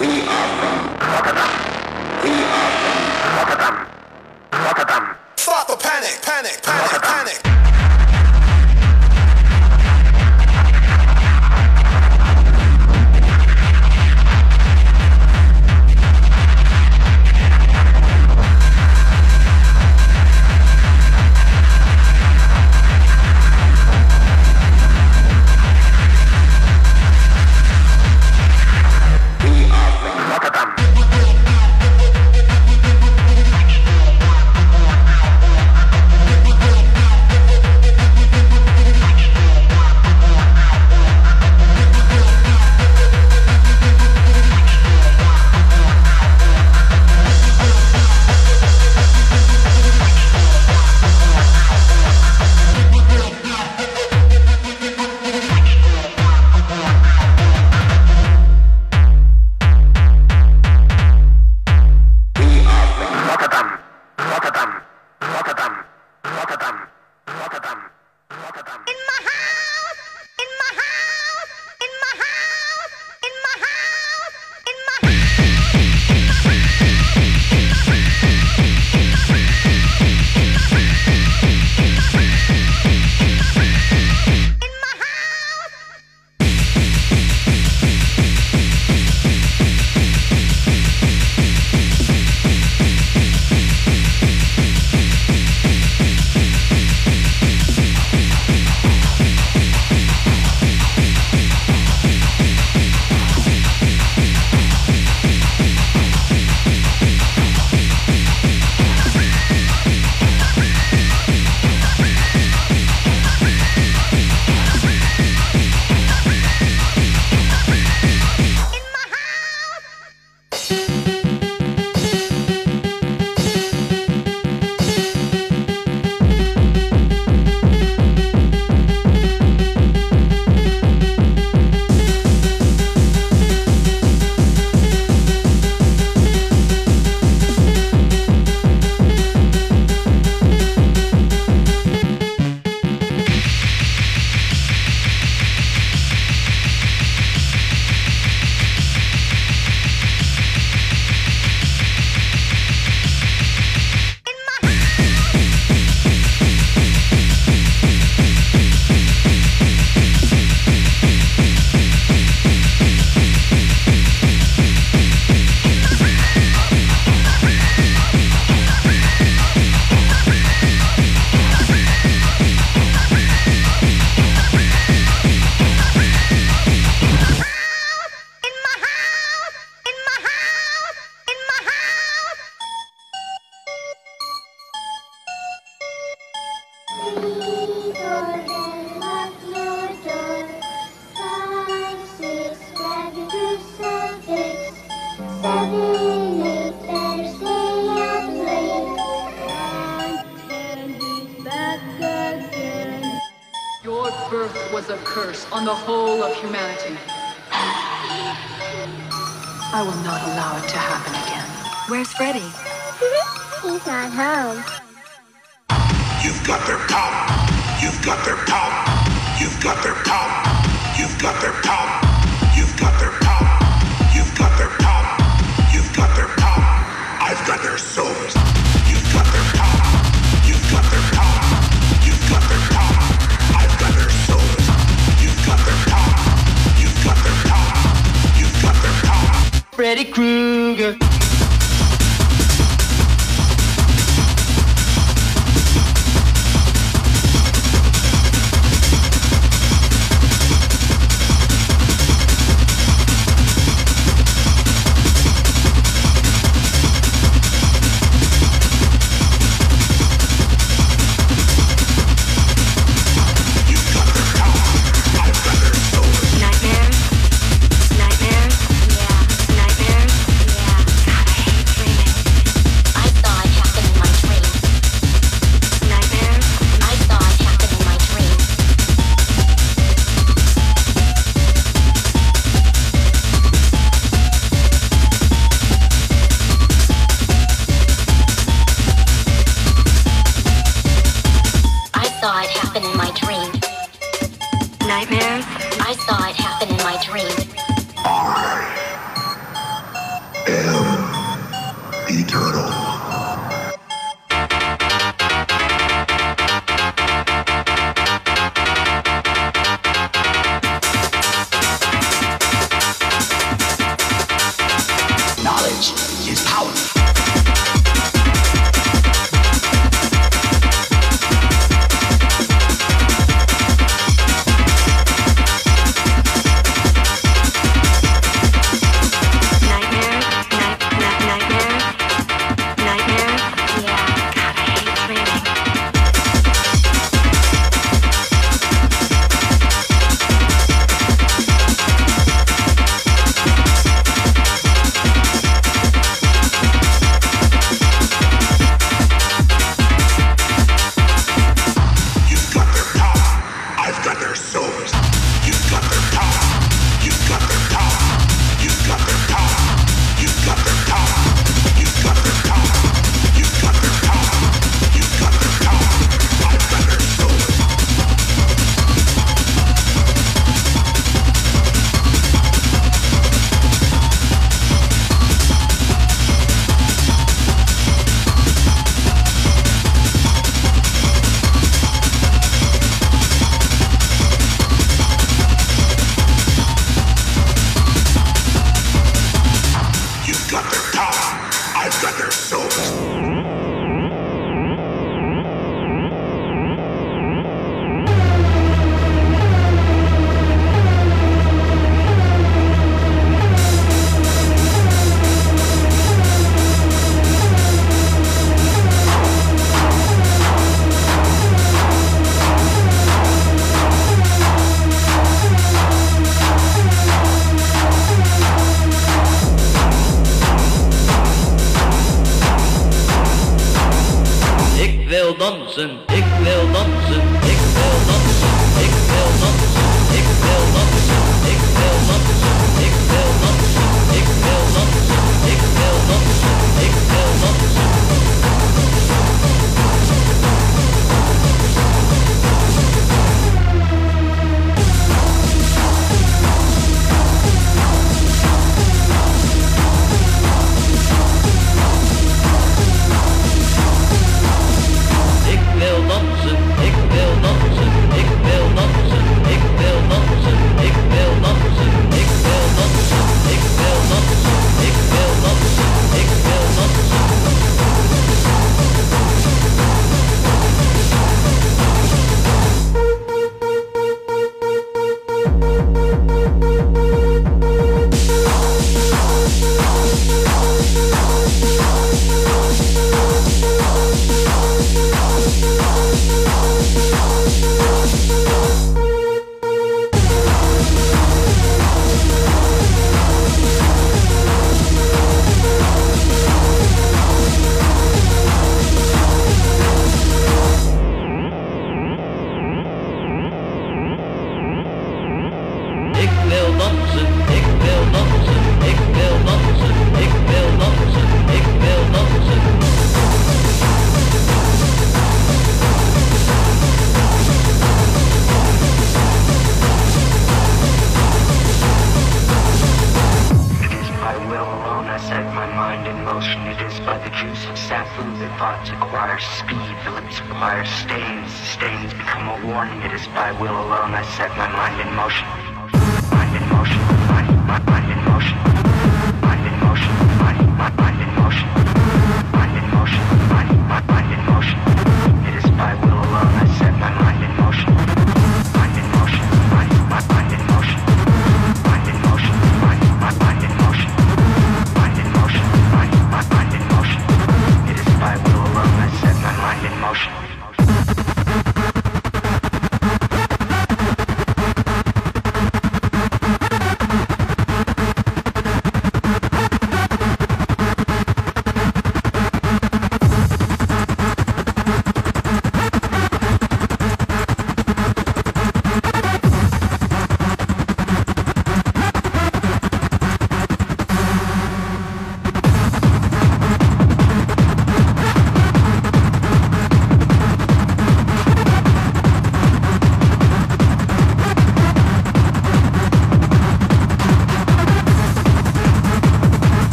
We are.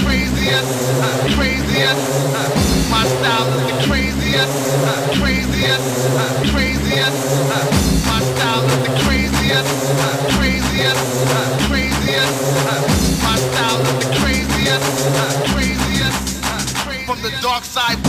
craziest, craziest. My style is the craziest, craziest, craziest. My style is the craziest, craziest, craziest. My style is the craziest, craziest. From the dark side.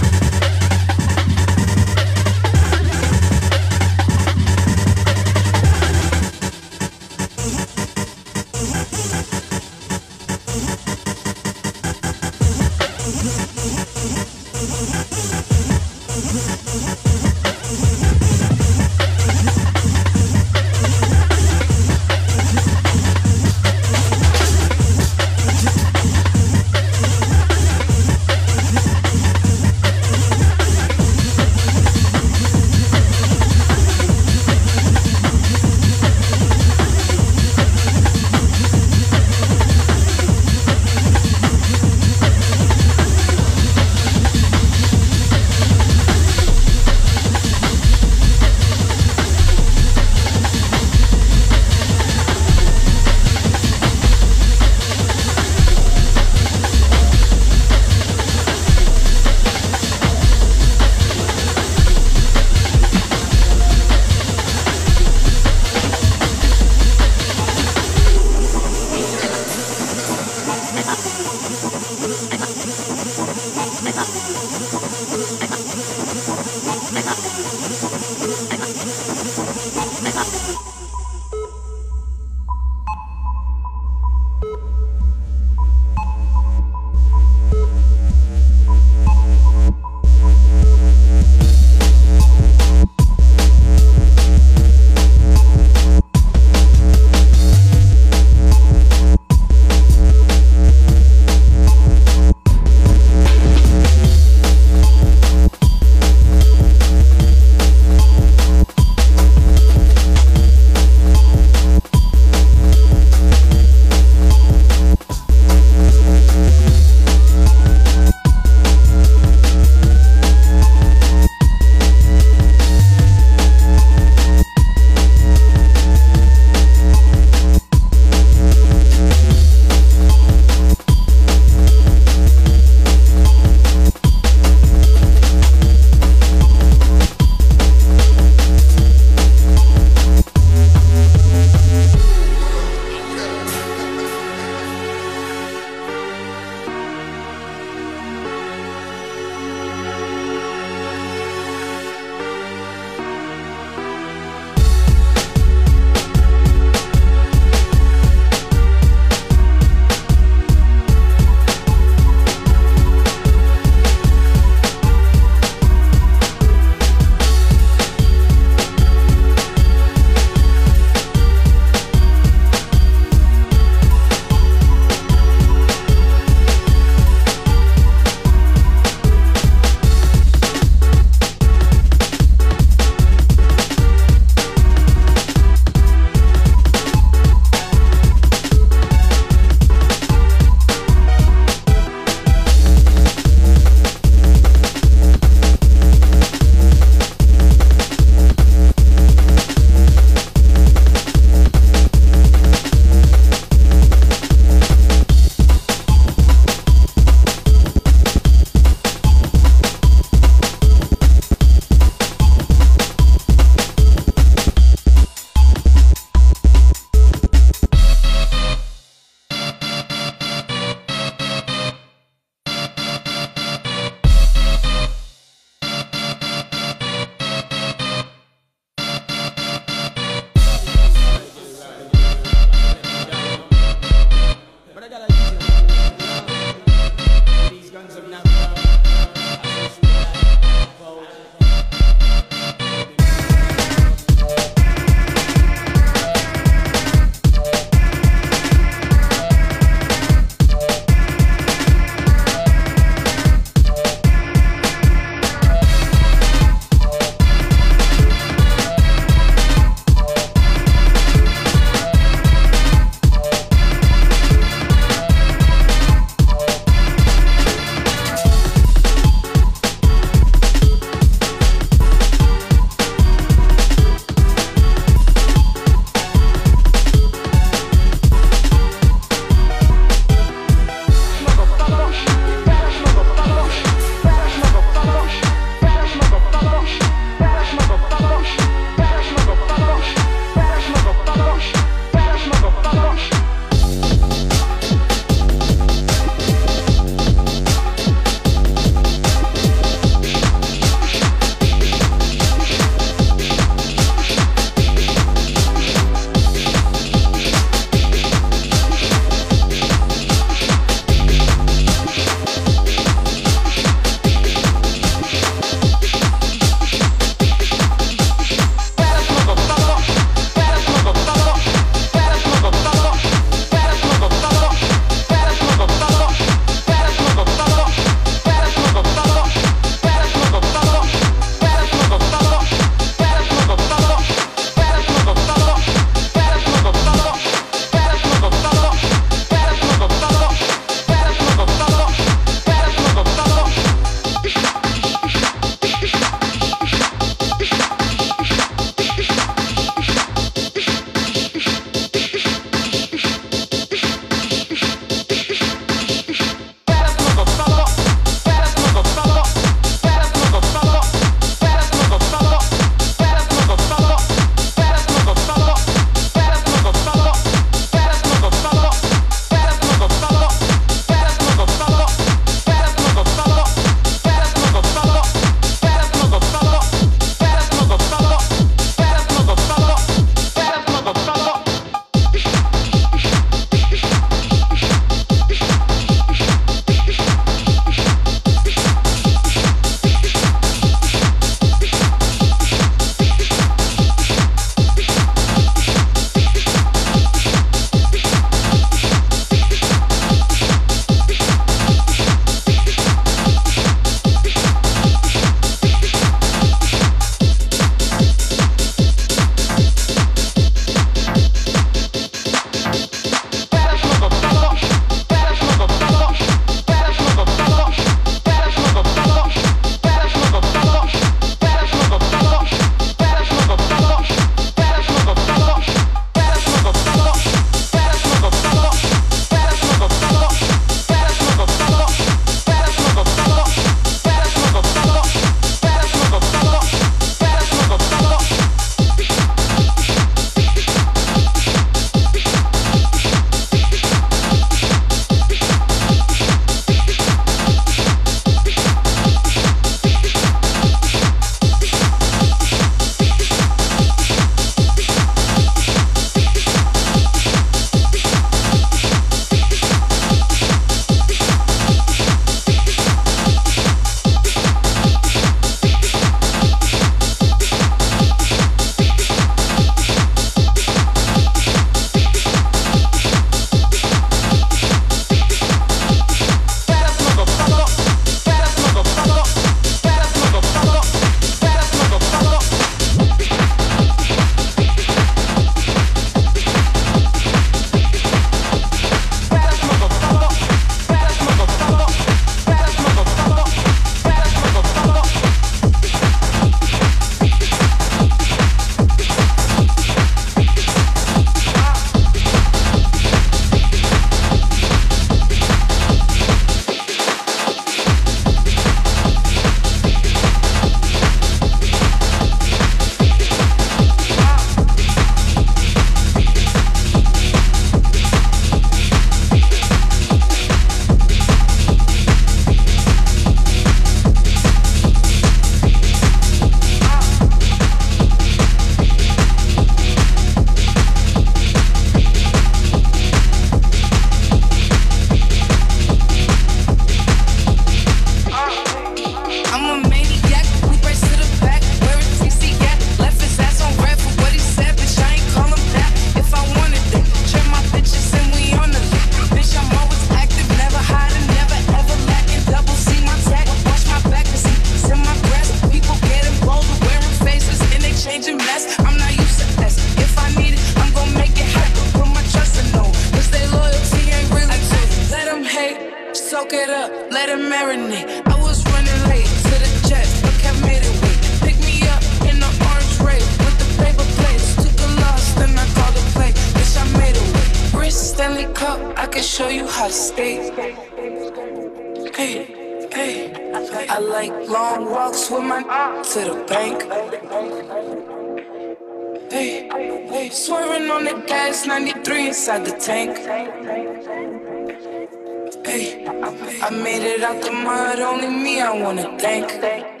Hey, I made it out the mud, only me I wanna thank.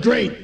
Great,